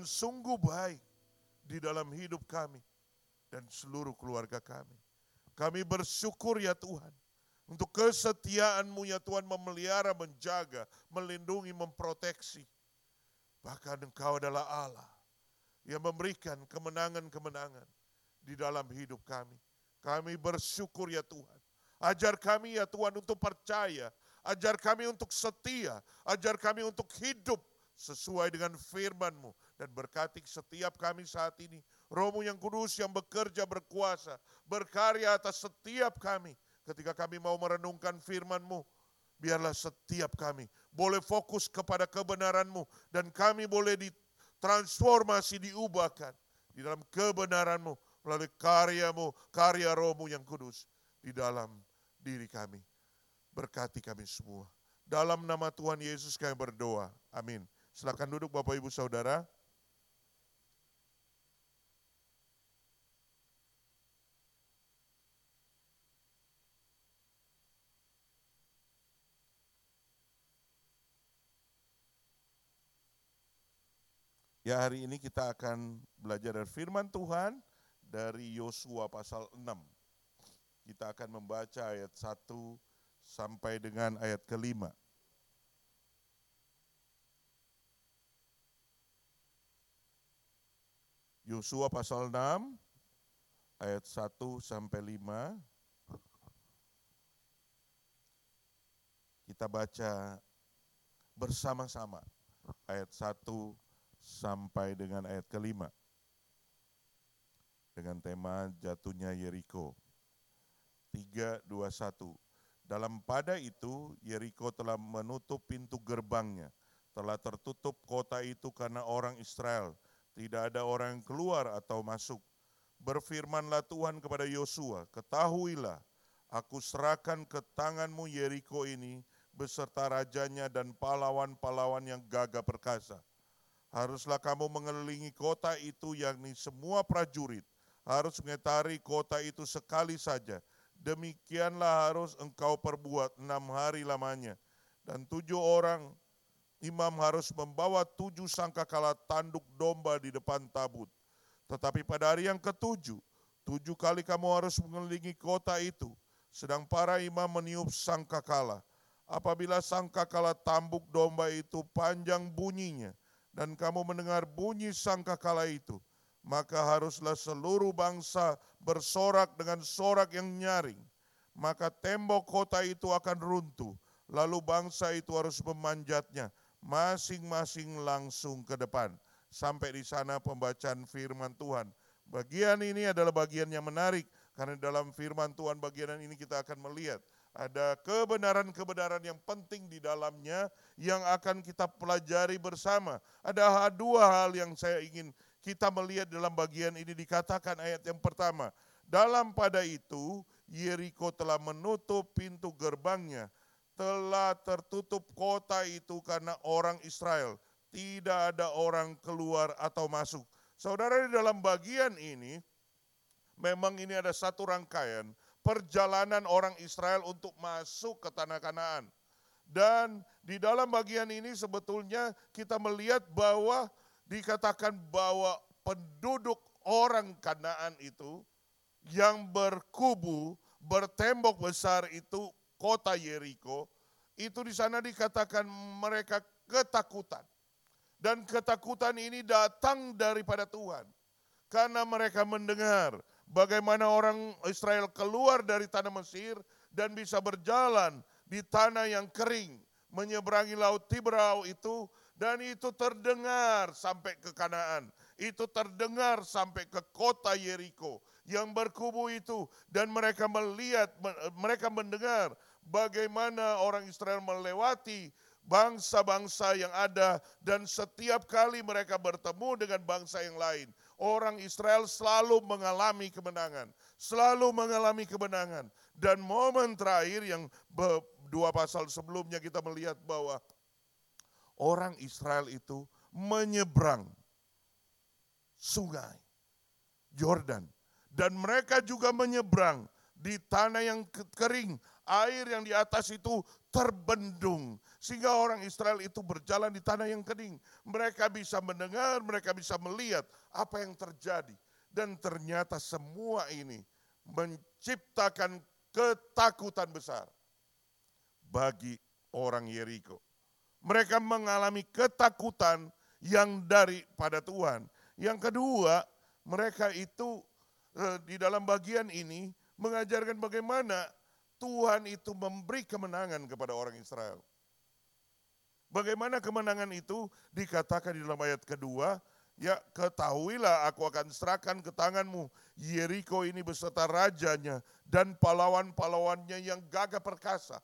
bahkan sungguh baik di dalam hidup kami dan seluruh keluarga kami. Kami bersyukur ya Tuhan untuk kesetiaan-Mu ya Tuhan memelihara, menjaga, melindungi, memproteksi. Bahkan Engkau adalah Allah yang memberikan kemenangan-kemenangan di dalam hidup kami. Kami bersyukur ya Tuhan. Ajar kami ya Tuhan untuk percaya, ajar kami untuk setia, ajar kami untuk hidup sesuai dengan firman-Mu. Dan berkati setiap kami saat ini. Romo yang kudus yang bekerja berkuasa, berkarya atas setiap kami. Ketika kami mau merenungkan firman-Mu, biarlah setiap kami boleh fokus kepada kebenaran-Mu. Dan kami boleh ditransformasi, diubahkan di dalam kebenaran-Mu melalui karyamu, karya rohmu yang kudus di dalam diri kami. Berkati kami semua. Dalam nama Tuhan Yesus kami berdoa. Amin. Silakan duduk Bapak Ibu Saudara. Ya hari ini kita akan belajar dari firman Tuhan dari Yosua pasal 6. Kita akan membaca ayat 1 sampai dengan ayat kelima. Yosua pasal 6 ayat 1 sampai 5. Kita baca bersama-sama ayat 1 sampai dengan ayat kelima. Dengan tema jatuhnya Yeriko. 3, 2, 1. Dalam pada itu Yeriko telah menutup pintu gerbangnya. Telah tertutup kota itu karena orang Israel tidak ada orang yang keluar atau masuk. Berfirmanlah Tuhan kepada Yosua, ketahuilah, aku serahkan ke tanganmu Yeriko ini beserta rajanya dan pahlawan-pahlawan yang gagah perkasa. Haruslah kamu mengelilingi kota itu yakni semua prajurit harus mengitari kota itu sekali saja. Demikianlah harus engkau perbuat enam hari lamanya. Dan tujuh orang imam harus membawa tujuh sangkakala tanduk domba di depan tabut. Tetapi pada hari yang ketujuh, tujuh kali kamu harus mengelilingi kota itu, sedang para imam meniup sangkakala. Apabila sangkakala tambuk domba itu panjang bunyinya, dan kamu mendengar bunyi sangkakala itu, maka haruslah seluruh bangsa bersorak dengan sorak yang nyaring. Maka tembok kota itu akan runtuh, lalu bangsa itu harus memanjatnya masing-masing langsung ke depan. Sampai di sana pembacaan firman Tuhan. Bagian ini adalah bagian yang menarik karena dalam firman Tuhan bagian ini kita akan melihat ada kebenaran-kebenaran yang penting di dalamnya yang akan kita pelajari bersama. Ada dua hal yang saya ingin kita melihat dalam bagian ini dikatakan ayat yang pertama. Dalam pada itu Yeriko telah menutup pintu gerbangnya telah tertutup kota itu karena orang Israel. Tidak ada orang keluar atau masuk. Saudara di dalam bagian ini, memang ini ada satu rangkaian perjalanan orang Israel untuk masuk ke tanah Kanaan. Dan di dalam bagian ini sebetulnya kita melihat bahwa dikatakan bahwa penduduk orang Kanaan itu yang berkubu, bertembok besar itu kota Yeriko, itu di sana dikatakan mereka ketakutan. Dan ketakutan ini datang daripada Tuhan. Karena mereka mendengar bagaimana orang Israel keluar dari tanah Mesir dan bisa berjalan di tanah yang kering. Menyeberangi laut Tibrau itu dan itu terdengar sampai ke Kanaan. Itu terdengar sampai ke kota Yeriko yang berkubu itu dan mereka melihat mereka mendengar bagaimana orang Israel melewati bangsa-bangsa yang ada dan setiap kali mereka bertemu dengan bangsa yang lain, orang Israel selalu mengalami kemenangan, selalu mengalami kemenangan. Dan momen terakhir yang dua pasal sebelumnya kita melihat bahwa orang Israel itu menyeberang sungai Jordan dan mereka juga menyeberang di tanah yang kering air yang di atas itu terbendung. Sehingga orang Israel itu berjalan di tanah yang kening. Mereka bisa mendengar, mereka bisa melihat apa yang terjadi. Dan ternyata semua ini menciptakan ketakutan besar bagi orang Yeriko. Mereka mengalami ketakutan yang daripada Tuhan. Yang kedua, mereka itu eh, di dalam bagian ini mengajarkan bagaimana Tuhan itu memberi kemenangan kepada orang Israel. Bagaimana kemenangan itu dikatakan di dalam ayat kedua, ya ketahuilah aku akan serahkan ke tanganmu Yeriko ini beserta rajanya dan pahlawan-pahlawannya yang gagah perkasa.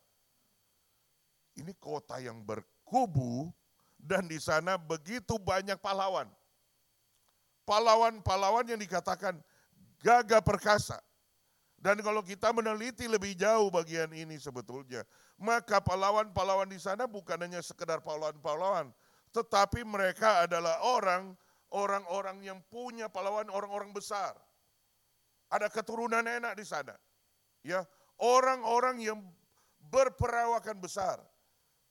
Ini kota yang berkubu dan di sana begitu banyak pahlawan. Pahlawan-pahlawan yang dikatakan gagah perkasa. Dan kalau kita meneliti lebih jauh bagian ini sebetulnya, maka pahlawan-pahlawan di sana bukan hanya sekedar pahlawan-pahlawan, tetapi mereka adalah orang orang-orang yang punya pahlawan orang-orang besar. Ada keturunan enak di sana. Ya, orang-orang yang berperawakan besar.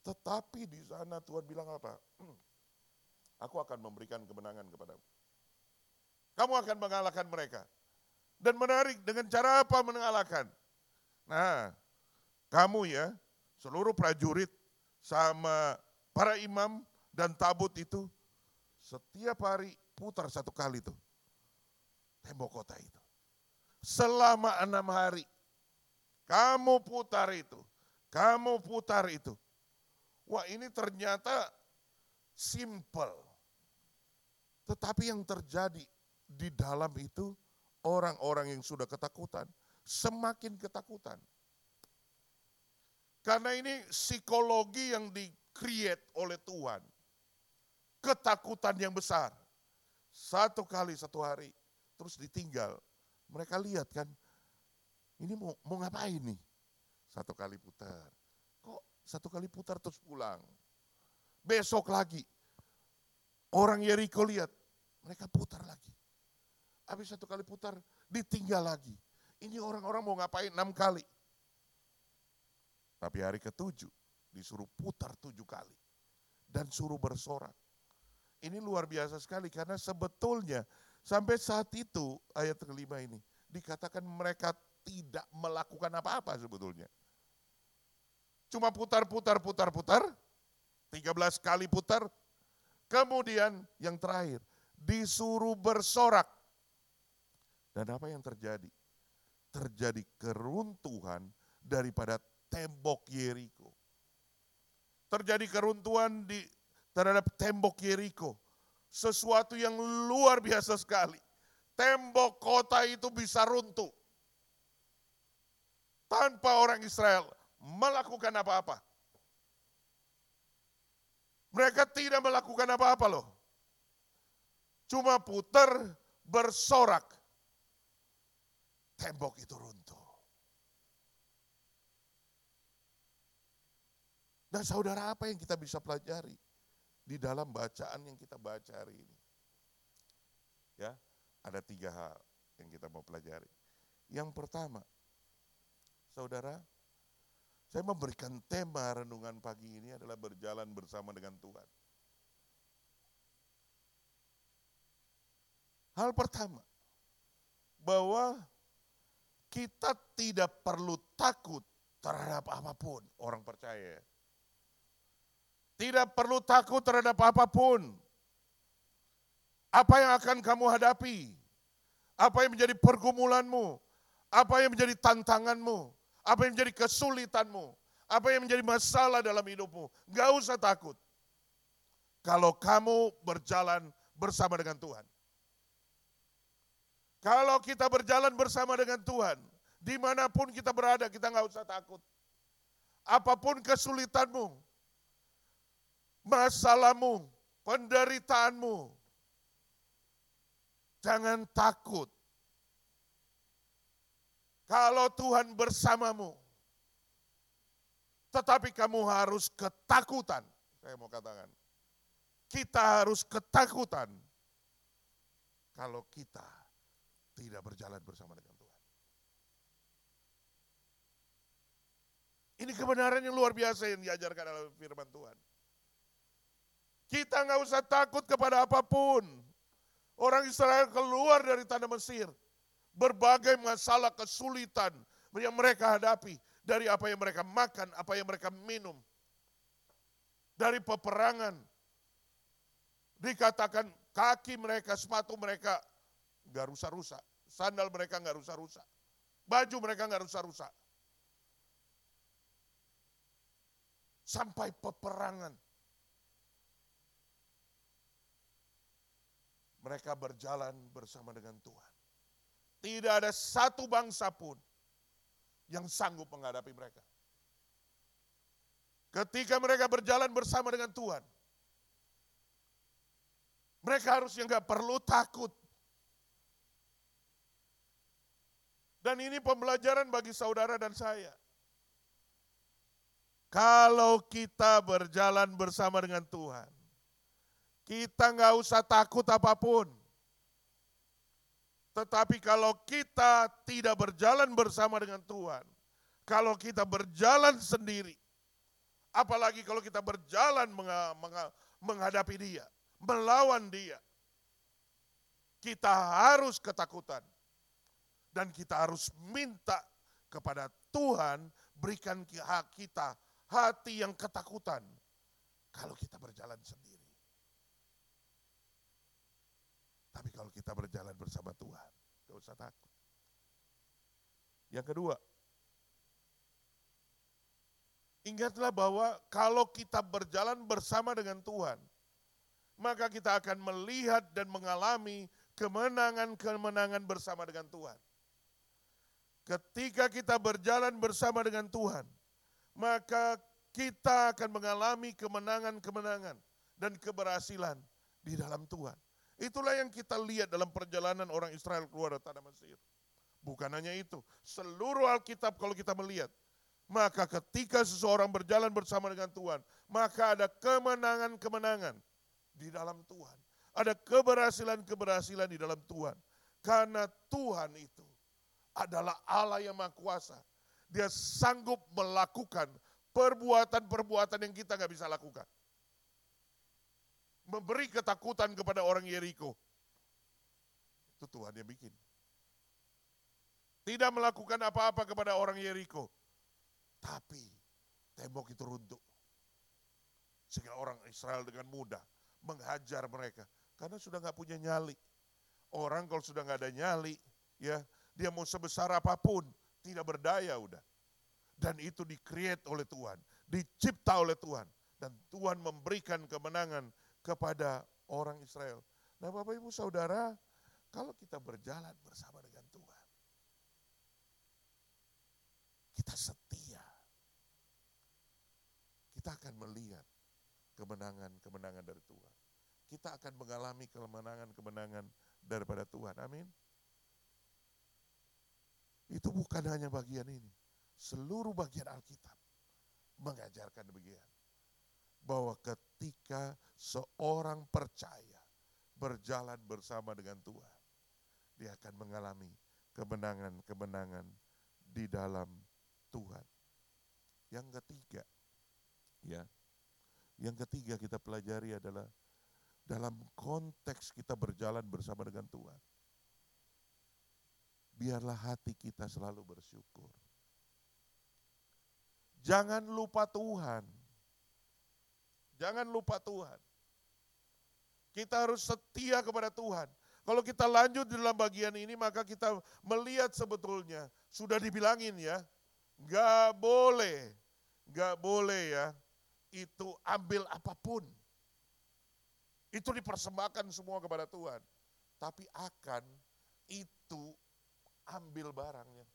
Tetapi di sana Tuhan bilang apa? Hmm, aku akan memberikan kemenangan kepadamu. Kamu akan mengalahkan mereka. Dan menarik dengan cara apa mengalahkan? Nah, kamu ya, seluruh prajurit sama para imam dan tabut itu setiap hari putar satu kali tuh tembok kota itu. Selama enam hari, kamu putar itu, kamu putar itu. Wah ini ternyata simple. Tetapi yang terjadi di dalam itu orang-orang yang sudah ketakutan semakin ketakutan. Karena ini psikologi yang di-create oleh Tuhan. Ketakutan yang besar. Satu kali satu hari terus ditinggal. Mereka lihat kan, ini mau, mau ngapain nih? Satu kali putar. Kok satu kali putar terus pulang? Besok lagi. Orang Yeriko lihat, mereka putar lagi. Habis satu kali putar, ditinggal lagi. Ini orang-orang mau ngapain enam kali. Tapi hari ketujuh, disuruh putar tujuh kali. Dan suruh bersorak. Ini luar biasa sekali karena sebetulnya sampai saat itu ayat kelima ini dikatakan mereka tidak melakukan apa-apa sebetulnya. Cuma putar, putar, putar, putar. 13 kali putar. Kemudian yang terakhir, disuruh bersorak. Dan apa yang terjadi? Terjadi keruntuhan daripada tembok Yeriko. Terjadi keruntuhan di terhadap tembok Yeriko. Sesuatu yang luar biasa sekali. Tembok kota itu bisa runtuh. Tanpa orang Israel melakukan apa-apa. Mereka tidak melakukan apa-apa loh. Cuma putar bersorak tembok itu runtuh. Dan saudara apa yang kita bisa pelajari di dalam bacaan yang kita baca hari ini? Ya, ada tiga hal yang kita mau pelajari. Yang pertama, saudara, saya memberikan tema renungan pagi ini adalah berjalan bersama dengan Tuhan. Hal pertama, bahwa kita tidak perlu takut terhadap apa pun, orang percaya. Tidak perlu takut terhadap apa pun. Apa yang akan kamu hadapi? Apa yang menjadi pergumulanmu? Apa yang menjadi tantanganmu? Apa yang menjadi kesulitanmu? Apa yang menjadi masalah dalam hidupmu? Gak usah takut. Kalau kamu berjalan bersama dengan Tuhan. Kalau kita berjalan bersama dengan Tuhan, di mana pun kita berada, kita nggak usah takut. Apa pun kesulitanmu, masalahmu, penderitaanmu, jangan takut. Kalau Tuhan bersamamu, tetapi kamu harus ketakutan. Saya mau katakan, kita harus ketakutan kalau kita tidak berjalan bersama dengan Tuhan. Ini kebenaran yang luar biasa yang diajarkan dalam firman Tuhan. Kita nggak usah takut kepada apa pun. Orang Israel keluar dari tanah Mesir. Berbagai masalah kesulitan yang mereka hadapi. Dari apa yang mereka makan, apa yang mereka minum. Dari peperangan. Dikatakan kaki mereka, sepatu mereka nggak rusak-rusak. Sandal mereka nggak rusak-rusak. Baju mereka nggak rusak-rusak. Sampai peperangan. Mereka berjalan bersama dengan Tuhan. Tidak ada satu bangsa pun yang sanggup menghadapi mereka. Ketika mereka berjalan bersama dengan Tuhan, mereka harusnya nggak perlu takut. Dan ini pembelajaran bagi saudara dan saya. Kalau kita berjalan bersama dengan Tuhan, kita nggak usah takut apa pun. Tetapi kalau kita tidak berjalan bersama dengan Tuhan, kalau kita berjalan sendiri, apalagi kalau kita berjalan menghadapi Dia, melawan Dia, kita harus ketakutan dan kita harus minta kepada Tuhan berikan hak kita hati yang ketakutan kalau kita berjalan sendiri. Tapi kalau kita berjalan bersama Tuhan, gak usah takut. Yang kedua, ingatlah bahwa kalau kita berjalan bersama dengan Tuhan, maka kita akan melihat dan mengalami kemenangan-kemenangan bersama dengan Tuhan. Ketika kita berjalan bersama dengan Tuhan, maka kita akan mengalami kemenangan-kemenangan dan keberhasilan di dalam Tuhan. Itulah yang kita lihat dalam perjalanan orang Israel keluar dari tanah Mesir. Bukan hanya itu, seluruh Alkitab kalau kita melihat, maka ketika seseorang berjalan bersama dengan Tuhan, maka ada kemenangan-kemenangan di dalam Tuhan. Ada keberhasilan-keberhasilan di dalam Tuhan. Karena Tuhan itu adalah Allah yang Maha Kuasa. Dia sanggup melakukan perbuatan-perbuatan yang kita nggak bisa lakukan. Memberi ketakutan kepada orang Yeriko. Itu Tuhan yang bikin. Tidak melakukan apa-apa kepada orang Yeriko. Tapi tembok itu runtuh. Sehingga orang Israel dengan mudah menghajar mereka. Karena sudah nggak punya nyali. Orang kalau sudah nggak ada nyali, ya dia mau sebesar apa pun, tidak berdaya udah. Dan itu di-create oleh Tuhan, dicipta oleh Tuhan. Dan Tuhan memberikan kemenangan kepada orang Israel. Nah Bapak Ibu Saudara, kalau kita berjalan bersama dengan Tuhan, kita setia. Kita akan melihat kemenangan-kemenangan dari Tuhan. Kita akan mengalami kemenangan-kemenangan daripada Tuhan. Amin. Itu bukan hanya bagian ini. Seluruh bagian Alkitab mengajarkan demikian. Bahwa ketika seorang percaya berjalan bersama dengan Tuhan, dia akan mengalami kemenangan-kemenangan di dalam Tuhan. Yang ketiga, ya, yang ketiga kita pelajari adalah dalam konteks kita berjalan bersama dengan Tuhan biarlah hati kita selalu bersyukur. Jangan lupa Tuhan. Jangan lupa Tuhan. Kita harus setia kepada Tuhan. Kalau kita lanjut dalam bagian ini maka kita melihat sebetulnya sudah dibilangin ya, nggak boleh, nggak boleh ya, itu ambil apa pun. Itu dipersembahkan semua kepada Tuhan. Tapi akan itu ambil barangnya.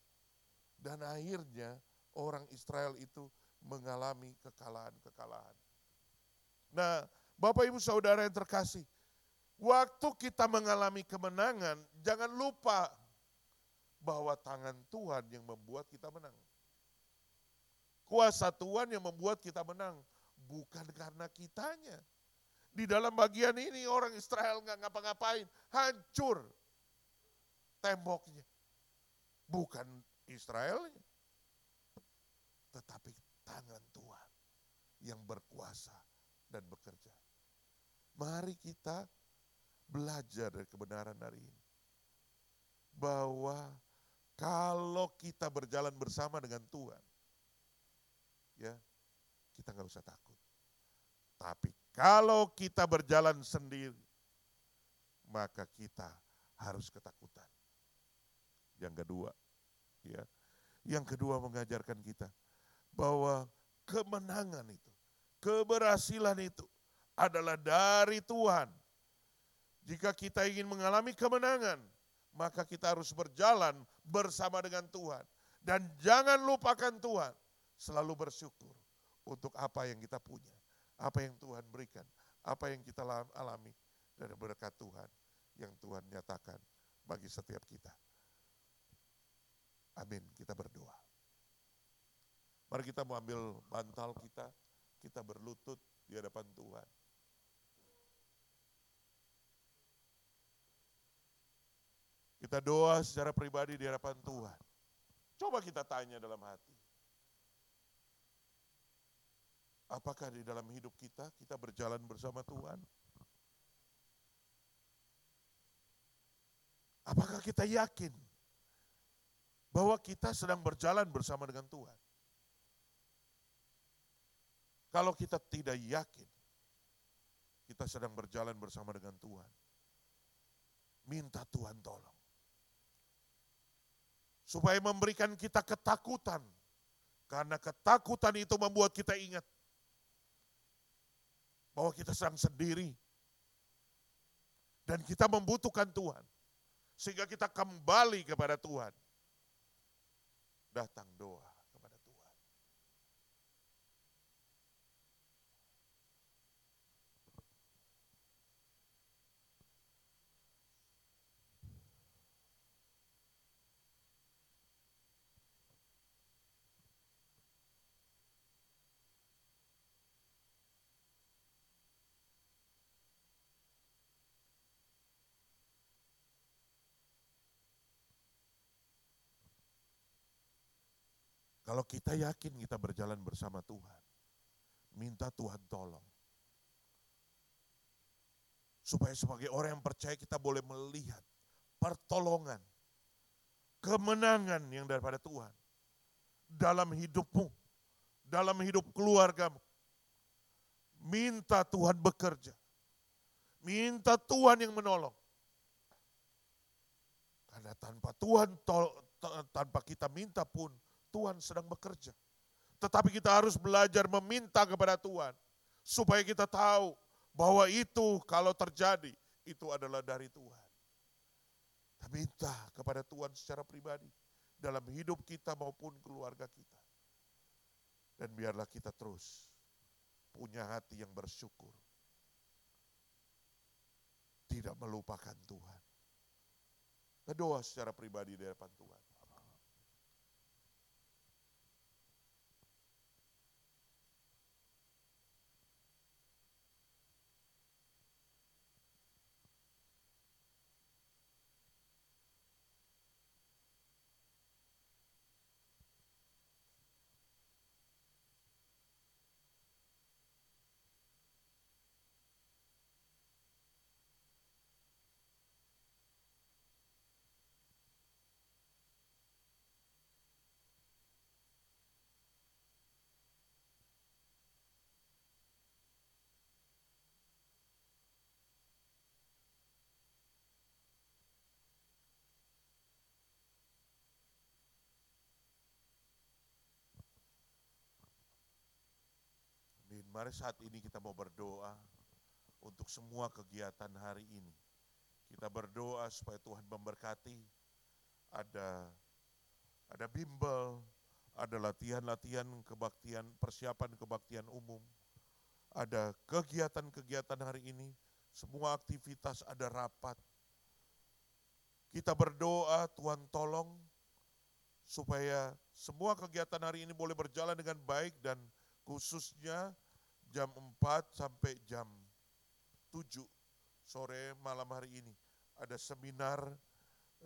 Dan akhirnya orang Israel itu mengalami kekalahan-kekalahan. Nah, Bapak Ibu Saudara yang terkasih, waktu kita mengalami kemenangan, jangan lupa bahwa tangan Tuhan yang membuat kita menang. Kuasa Tuhan yang membuat kita menang, bukan karena kitanya. Di dalam bagian ini orang Israel nggak ngapa-ngapain, hancur temboknya bukan Israel, tetapi tangan Tuhan yang berkuasa dan bekerja. Mari kita belajar dari kebenaran hari ini. Bahwa kalau kita berjalan bersama dengan Tuhan, ya kita nggak usah takut. Tapi kalau kita berjalan sendiri, maka kita harus ketakutan. Yang kedua, ya, yang kedua mengajarkan kita bahwa kemenangan itu, keberhasilan itu adalah dari Tuhan. Jika kita ingin mengalami kemenangan, maka kita harus berjalan bersama dengan Tuhan. Dan jangan lupakan Tuhan, selalu bersyukur untuk apa yang kita punya, apa yang Tuhan berikan, apa yang kita alami dari berkat Tuhan yang Tuhan nyatakan bagi setiap kita. Amin, kita berdoa. Mari kita mau ambil bantal kita, kita berlutut di hadapan Tuhan. Kita doa secara pribadi di hadapan Tuhan. Coba kita tanya dalam hati. Apakah di dalam hidup kita, kita berjalan bersama Tuhan? Apakah kita yakin bahwa kita sedang berjalan bersama dengan Tuhan? Kalau kita tidak yakin, kita sedang berjalan bersama dengan Tuhan. Minta Tuhan tolong supaya memberikan kita ketakutan. Karena ketakutan itu membuat kita ingat bahwa kita sedang sendiri. Dan kita membutuhkan Tuhan. Sehingga kita kembali kepada Tuhan. Datang doa. Kalau kita yakin kita berjalan bersama Tuhan, minta Tuhan tolong. Supaya sebagai orang yang percaya kita boleh melihat pertolongan, kemenangan yang daripada Tuhan dalam hidupmu, dalam hidup keluargamu. Minta Tuhan bekerja. Minta Tuhan yang menolong. Karena tanpa Tuhan, tanpa kita minta pun, Tuhan sedang bekerja. Tetapi kita harus belajar meminta kepada Tuhan. Supaya kita tahu bahwa itu kalau terjadi, itu adalah dari Tuhan. Kita minta kepada Tuhan secara pribadi. Dalam hidup kita maupun keluarga kita. Dan biarlah kita terus punya hati yang bersyukur. Tidak melupakan Tuhan. Doa secara pribadi di hadapan Tuhan. Mari saat ini kita mau berdoa untuk semua kegiatan hari ini. Kita berdoa supaya Tuhan memberkati. Ada ada bimbel, ada latihan-latihan kebaktian, persiapan kebaktian umum. Ada kegiatan-kegiatan hari ini, semua aktivitas ada rapat. Kita berdoa Tuhan tolong supaya semua kegiatan hari ini boleh berjalan dengan baik dan khususnya jam 4 sampai jam 7 sore malam hari ini ada seminar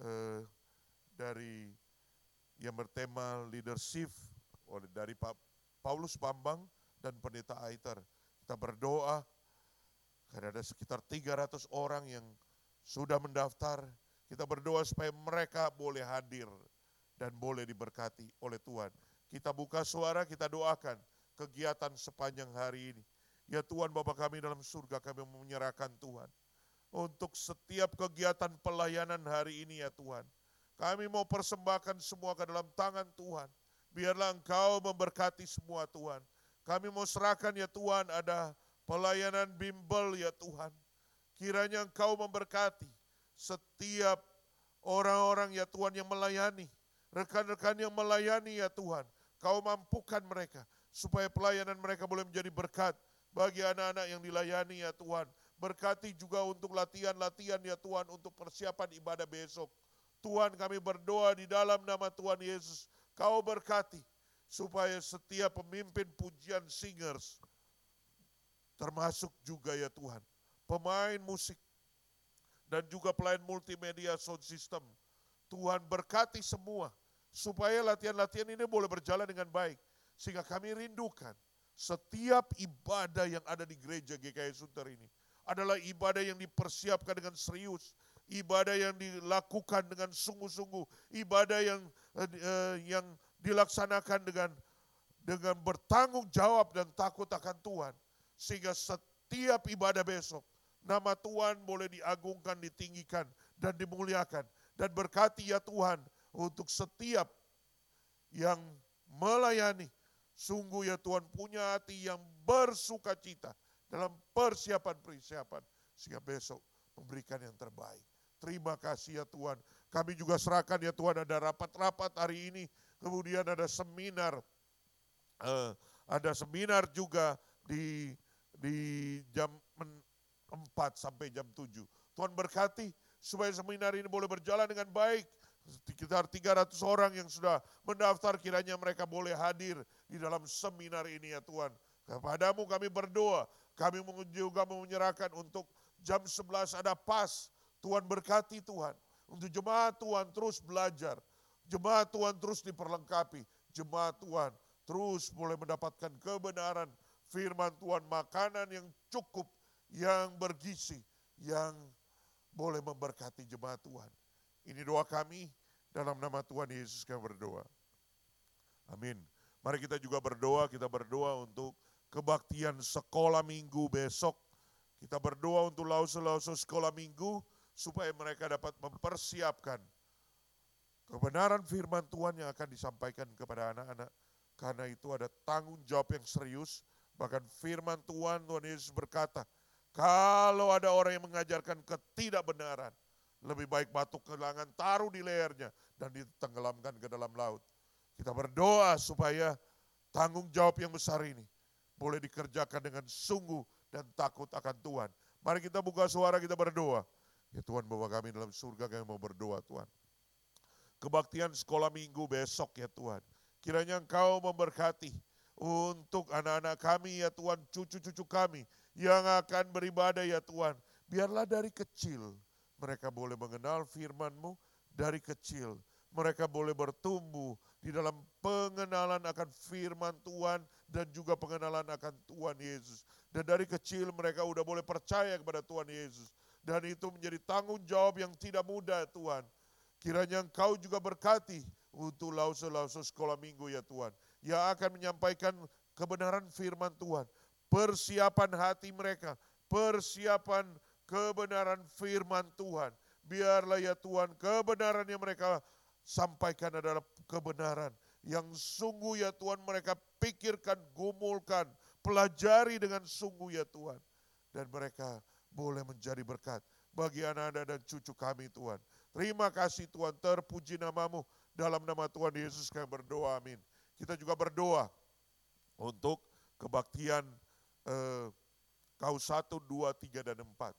eh, dari yang bertema leadership oleh dari Pak Paulus Bambang dan Pendeta Aiter. Kita berdoa karena ada sekitar 300 orang yang sudah mendaftar. Kita berdoa supaya mereka boleh hadir dan boleh diberkati oleh Tuhan. Kita buka suara, kita doakan kegiatan sepanjang hari ini. Ya Tuhan Bapa kami dalam surga kami menyerahkan Tuhan. Untuk setiap kegiatan pelayanan hari ini ya Tuhan. Kami mau persembahkan semua ke dalam tangan Tuhan. Biarlah Engkau memberkati semua Tuhan. Kami mau serahkan ya Tuhan ada pelayanan bimbel ya Tuhan. Kiranya Engkau memberkati setiap orang-orang ya Tuhan yang melayani. Rekan-rekan yang melayani ya Tuhan. Kau mampukan mereka supaya pelayanan mereka boleh menjadi berkat bagi anak-anak yang dilayani ya Tuhan. Berkati juga untuk latihan-latihan ya Tuhan untuk persiapan ibadah besok. Tuhan kami berdoa di dalam nama Tuhan Yesus. Kau berkati supaya setiap pemimpin pujian singers termasuk juga ya Tuhan pemain musik dan juga pelayan multimedia sound system. Tuhan berkati semua supaya latihan-latihan ini boleh berjalan dengan baik. Sehingga kami rindukan setiap ibadah yang ada di gereja GKI Sunter ini adalah ibadah yang dipersiapkan dengan serius, ibadah yang dilakukan dengan sungguh-sungguh, ibadah yang uh, yang dilaksanakan dengan dengan bertanggung jawab dan takut akan Tuhan. Sehingga setiap ibadah besok, nama Tuhan boleh diagungkan, ditinggikan, dan dimuliakan. Dan berkati ya Tuhan untuk setiap yang melayani, Sungguh ya Tuhan punya hati yang bersuka cita dalam persiapan-persiapan. Sehingga besok memberikan yang terbaik. Terima kasih ya Tuhan. Kami juga serahkan ya Tuhan ada rapat-rapat hari ini. Kemudian ada seminar. Uh, ada seminar juga di di jam 4 sampai jam 7. Tuhan berkati supaya seminar ini boleh berjalan dengan baik sekitar 300 orang yang sudah mendaftar kiranya mereka boleh hadir di dalam seminar ini ya Tuhan. Kepadamu kami berdoa, kami juga menyerahkan untuk jam 11 ada pas. Tuhan berkati Tuhan. Untuk jemaat Tuhan terus belajar. Jemaat Tuhan terus diperlengkapi. Jemaat Tuhan terus boleh mendapatkan kebenaran firman Tuhan, makanan yang cukup, yang bergizi, yang boleh memberkati jemaat Tuhan. Ini doa kami dalam nama Tuhan Yesus kami berdoa. Amin. Mari kita juga berdoa, kita berdoa untuk kebaktian sekolah minggu besok. Kita berdoa untuk lausu-lausu sekolah minggu supaya mereka dapat mempersiapkan kebenaran firman Tuhan yang akan disampaikan kepada anak-anak. Karena itu ada tanggung jawab yang serius. Bahkan firman Tuhan, Tuhan Yesus berkata, kalau ada orang yang mengajarkan ketidakbenaran, lebih baik batu kelangan taruh di lehernya dan ditenggelamkan ke dalam laut. Kita berdoa supaya tanggung jawab yang besar ini boleh dikerjakan dengan sungguh dan takut akan Tuhan. Mari kita buka suara kita berdoa. Ya Tuhan Bapak kami dalam surga kami mau berdoa Tuhan. Kebaktian sekolah minggu besok ya Tuhan. Kiranya Engkau memberkati untuk anak-anak kami ya Tuhan, cucu-cucu kami yang akan beribadah ya Tuhan. Biarlah dari kecil mereka boleh mengenal firman-Mu dari kecil. Mereka boleh bertumbuh di dalam pengenalan akan firman Tuhan dan juga pengenalan akan Tuhan Yesus. Dan dari kecil mereka udah boleh percaya kepada Tuhan Yesus. Dan itu menjadi tanggung jawab yang tidak mudah Tuhan. Kiranya Engkau juga berkati untuk lausu-lausu sekolah minggu ya Tuhan. Yang akan menyampaikan kebenaran firman Tuhan. Persiapan hati mereka, persiapan kebenaran firman Tuhan. Biarlah ya Tuhan kebenaran yang mereka sampaikan adalah kebenaran yang sungguh ya Tuhan mereka pikirkan, gumulkan, pelajari dengan sungguh ya Tuhan. Dan mereka boleh menjadi berkat bagi anak-anak dan cucu kami Tuhan. Terima kasih Tuhan, terpuji namamu. Dalam nama Tuhan Yesus kami berdoa, amin. Kita juga berdoa untuk kebaktian eh, kau satu, dua, tiga, dan empat.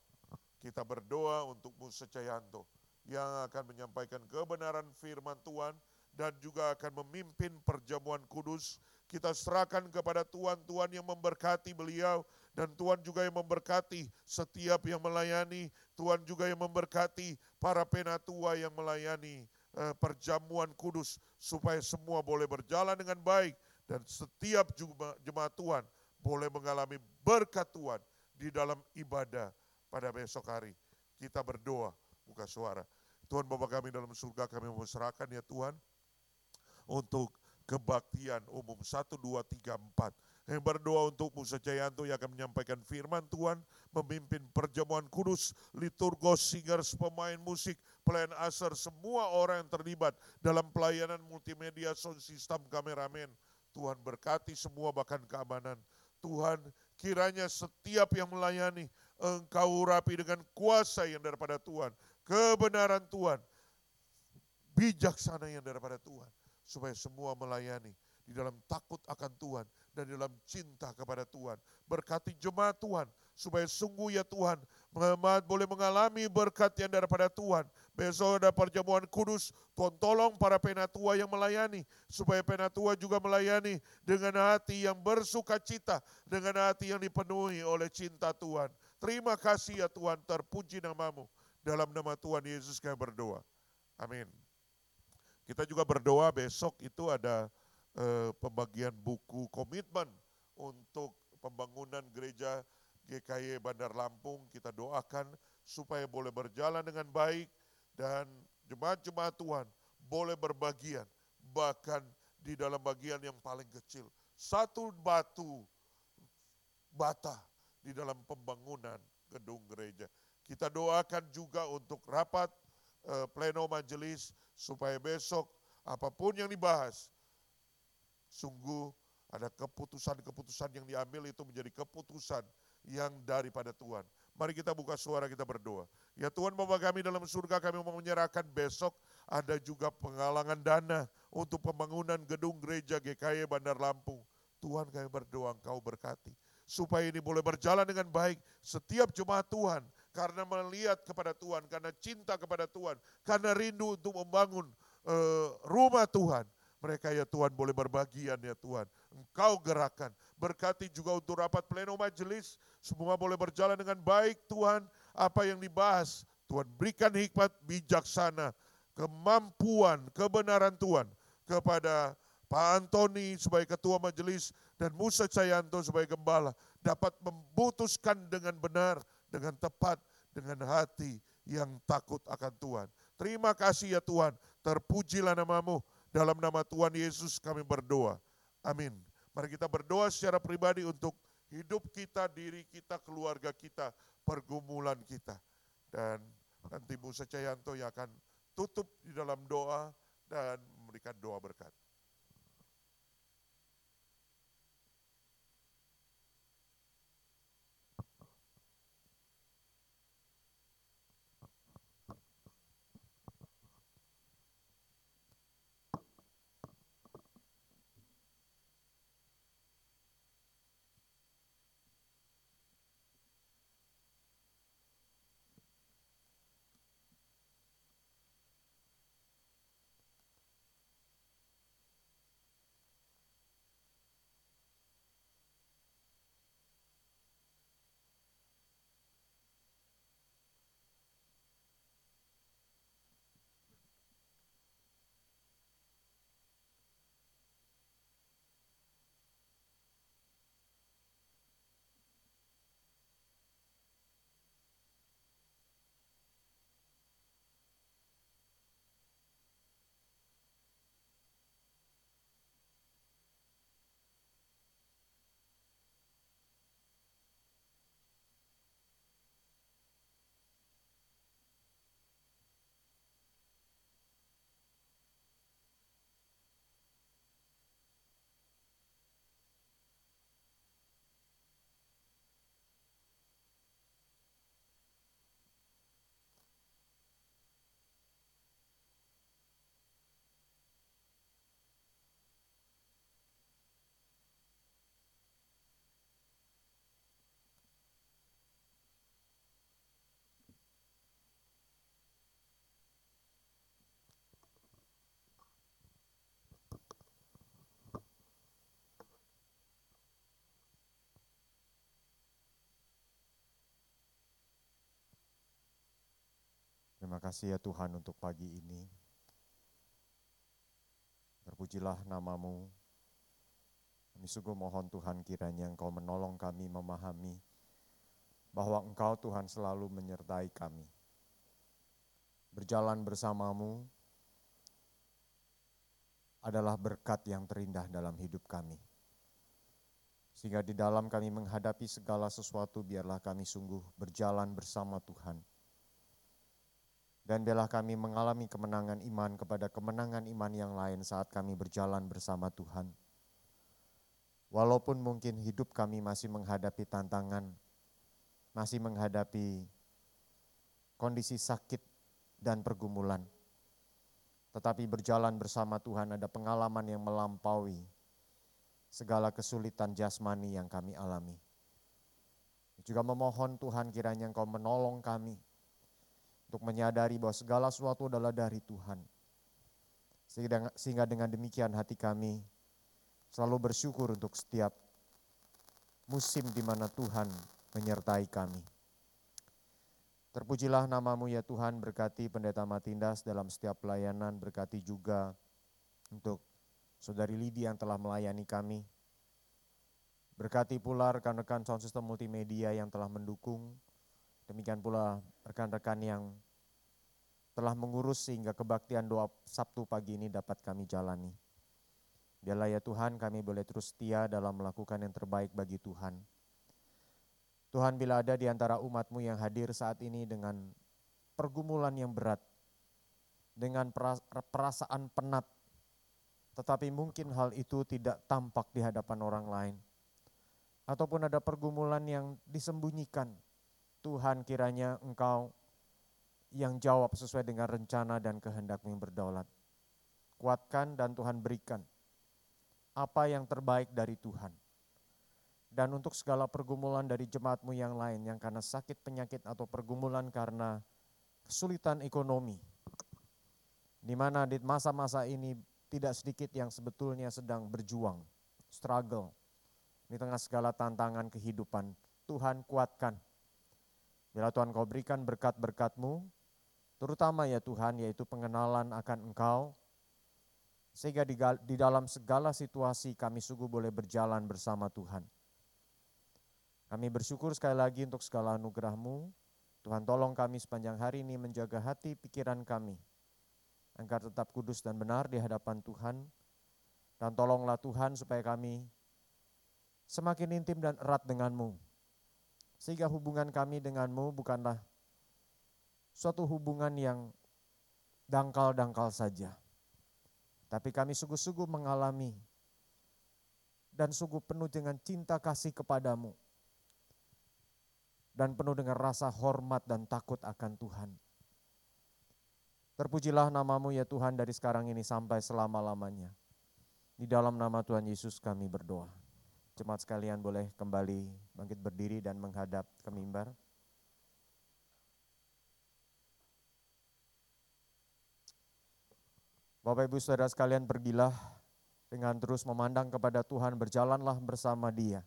Kita berdoa untuk Musa Cayanto yang akan menyampaikan kebenaran firman Tuhan dan juga akan memimpin perjamuan kudus. Kita serahkan kepada Tuhan, Tuhan yang memberkati beliau dan Tuhan juga yang memberkati setiap yang melayani, Tuhan juga yang memberkati para penatua yang melayani eh, perjamuan kudus supaya semua boleh berjalan dengan baik Dan setiap jemaat Tuhan boleh mengalami berkat Tuhan di dalam ibadah pada besok hari. Kita berdoa, buka suara. Tuhan Bapak kami dalam surga kami serahkan ya Tuhan untuk kebaktian umum 1, 2, 3, 4 yang berdoa untuk Musa Jayanto yang akan menyampaikan firman Tuhan, memimpin perjamuan kudus, liturgos, singers, pemain musik, pelayan asar, semua orang yang terlibat dalam pelayanan multimedia, sound system, kameramen. Tuhan berkati semua bahkan keamanan. Tuhan kiranya setiap yang melayani, engkau rapi dengan kuasa yang daripada Tuhan, kebenaran Tuhan, bijaksana yang daripada Tuhan, supaya semua melayani di dalam takut akan Tuhan dan dalam cinta kepada Tuhan. Berkati jemaat Tuhan, supaya sungguh ya Tuhan, jemaat boleh mengalami berkat yang daripada Tuhan. Besok ada perjamuan kudus, Tuhan tolong para penatua yang melayani, supaya penatua juga melayani dengan hati yang bersuka cita, dengan hati yang dipenuhi oleh cinta Tuhan. Terima kasih ya Tuhan, terpuji namamu. Dalam nama Tuhan Yesus kami berdoa. Amin. Kita juga berdoa besok itu ada eh, pembagian buku komitmen untuk pembangunan gereja GKY Bandar Lampung. Kita doakan supaya boleh berjalan dengan baik dan jemaat-jemaat Tuhan boleh berbagian bahkan di dalam bagian yang paling kecil. Satu batu bata di dalam pembangunan gedung gereja. Kita doakan juga untuk rapat eh, pleno majelis supaya besok apa pun yang dibahas Sungguh ada keputusan-keputusan yang diambil itu menjadi keputusan yang daripada Tuhan. Mari kita buka suara kita berdoa. Ya Tuhan Bapa kami dalam surga kami mau menyerahkan besok ada juga penggalangan dana untuk pembangunan gedung gereja GKY Bandar Lampung. Tuhan kami berdoa engkau berkati. Supaya ini boleh berjalan dengan baik setiap jemaat Tuhan. Karena melihat kepada Tuhan, karena cinta kepada Tuhan, karena rindu untuk membangun uh, rumah Tuhan mereka ya Tuhan boleh berbagian ya Tuhan. Engkau gerakan. Berkati juga untuk rapat pleno majelis. Semua boleh berjalan dengan baik Tuhan. Apa yang dibahas. Tuhan berikan hikmat bijaksana. Kemampuan, kebenaran Tuhan. Kepada Pak Antoni sebagai ketua majelis. Dan Musa Cayanto sebagai gembala. Dapat memutuskan dengan benar. Dengan tepat. Dengan hati yang takut akan Tuhan. Terima kasih ya Tuhan. Terpujilah namamu dalam nama Tuhan Yesus kami berdoa. Amin. Mari kita berdoa secara pribadi untuk hidup kita, diri kita, keluarga kita, pergumulan kita. Dan nanti Musa Cayanto yang akan tutup di dalam doa dan memberikan doa berkat. Terima kasih ya Tuhan untuk pagi ini. Terpujilah namamu. Kami sungguh mohon Tuhan kiranya Engkau menolong kami memahami bahwa Engkau Tuhan selalu menyertai kami. Berjalan bersamamu adalah berkat yang terindah dalam hidup kami. Sehingga di dalam kami menghadapi segala sesuatu biarlah kami sungguh berjalan bersama Tuhan. Dan biarlah kami mengalami kemenangan iman kepada kemenangan iman yang lain saat kami berjalan bersama Tuhan. Walaupun mungkin hidup kami masih menghadapi tantangan, masih menghadapi kondisi sakit dan pergumulan. Tetapi berjalan bersama Tuhan ada pengalaman yang melampaui segala kesulitan jasmani yang kami alami. Juga memohon Tuhan kiranya Engkau menolong kami untuk menyadari bahwa segala sesuatu adalah dari Tuhan. Sehingga dengan demikian hati kami selalu bersyukur untuk setiap musim di mana Tuhan menyertai kami. Terpujilah namamu ya Tuhan, berkati pendeta Matindas dalam setiap pelayanan, berkati juga untuk saudari Lidi yang telah melayani kami. Berkati pula rekan-rekan sound system multimedia yang telah mendukung, demikian pula rekan-rekan yang telah mengurus sehingga kebaktian doa Sabtu pagi ini dapat kami jalani. Biarlah ya Tuhan kami boleh terus setia dalam melakukan yang terbaik bagi Tuhan. Tuhan bila ada di antara umatmu yang hadir saat ini dengan pergumulan yang berat, dengan perasaan penat, tetapi mungkin hal itu tidak tampak di hadapan orang lain. Ataupun ada pergumulan yang disembunyikan, Tuhan kiranya engkau yang jawab sesuai dengan rencana dan kehendak yang berdaulat. Kuatkan dan Tuhan berikan apa yang terbaik dari Tuhan dan untuk segala pergumulan dari jemaatmu yang lain yang karena sakit penyakit atau pergumulan karena kesulitan ekonomi. Di mana di masa-masa ini tidak sedikit yang sebetulnya sedang berjuang, struggle. Di tengah segala tantangan kehidupan, Tuhan kuatkan. Bila Tuhan kau berikan berkat-berkatmu, terutama ya Tuhan, yaitu pengenalan akan Engkau, sehingga di, di dalam segala situasi kami sungguh boleh berjalan bersama Tuhan. Kami bersyukur sekali lagi untuk segala anugerah-Mu. Tuhan tolong kami sepanjang hari ini menjaga hati pikiran kami. Agar tetap kudus dan benar di hadapan Tuhan. Dan tolonglah Tuhan supaya kami semakin intim dan erat dengan-Mu. Sehingga hubungan kami dengan-Mu bukanlah suatu hubungan yang dangkal-dangkal saja. Tapi kami sungguh-sungguh mengalami dan sungguh penuh dengan cinta kasih kepadamu dan penuh dengan rasa hormat dan takut akan Tuhan. Terpujilah namamu ya Tuhan dari sekarang ini sampai selama-lamanya. Di dalam nama Tuhan Yesus kami berdoa. Jemaat sekalian boleh kembali bangkit berdiri dan menghadap ke mimbar. Bapak Ibu Saudara sekalian pergilah dengan terus memandang kepada Tuhan, berjalanlah bersama dia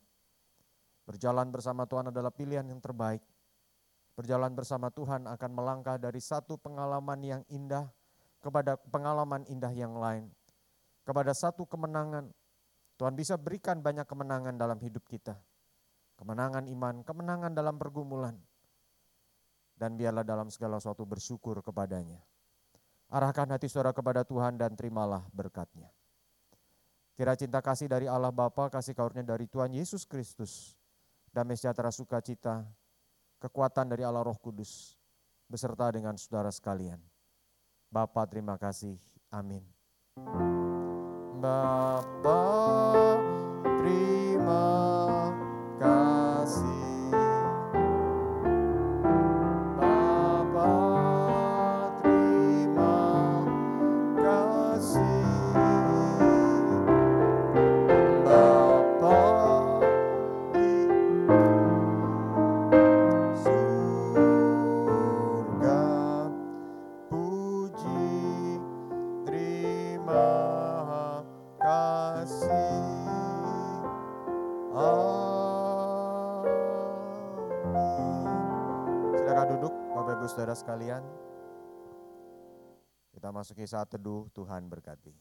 Berjalan bersama Tuhan adalah pilihan yang terbaik. Berjalan bersama Tuhan akan melangkah dari satu pengalaman yang indah kepada pengalaman indah yang lain. Kepada satu kemenangan. Tuhan bisa berikan banyak kemenangan dalam hidup kita. Kemenangan iman, kemenangan dalam pergumulan. Dan biarlah dalam segala sesuatu bersyukur kepadanya. Arahkan hati saudara kepada Tuhan dan terimalah berkatnya. Kira cinta kasih dari Allah Bapa, kasih karunia dari Tuhan Yesus Kristus, damai sejahtera sukacita, kekuatan dari Allah Roh Kudus, beserta dengan saudara sekalian. Bapa terima kasih. Amin. Bapa terima kasih. Saudara sekalian. Kita masuki saat teduh, Tuhan berkati.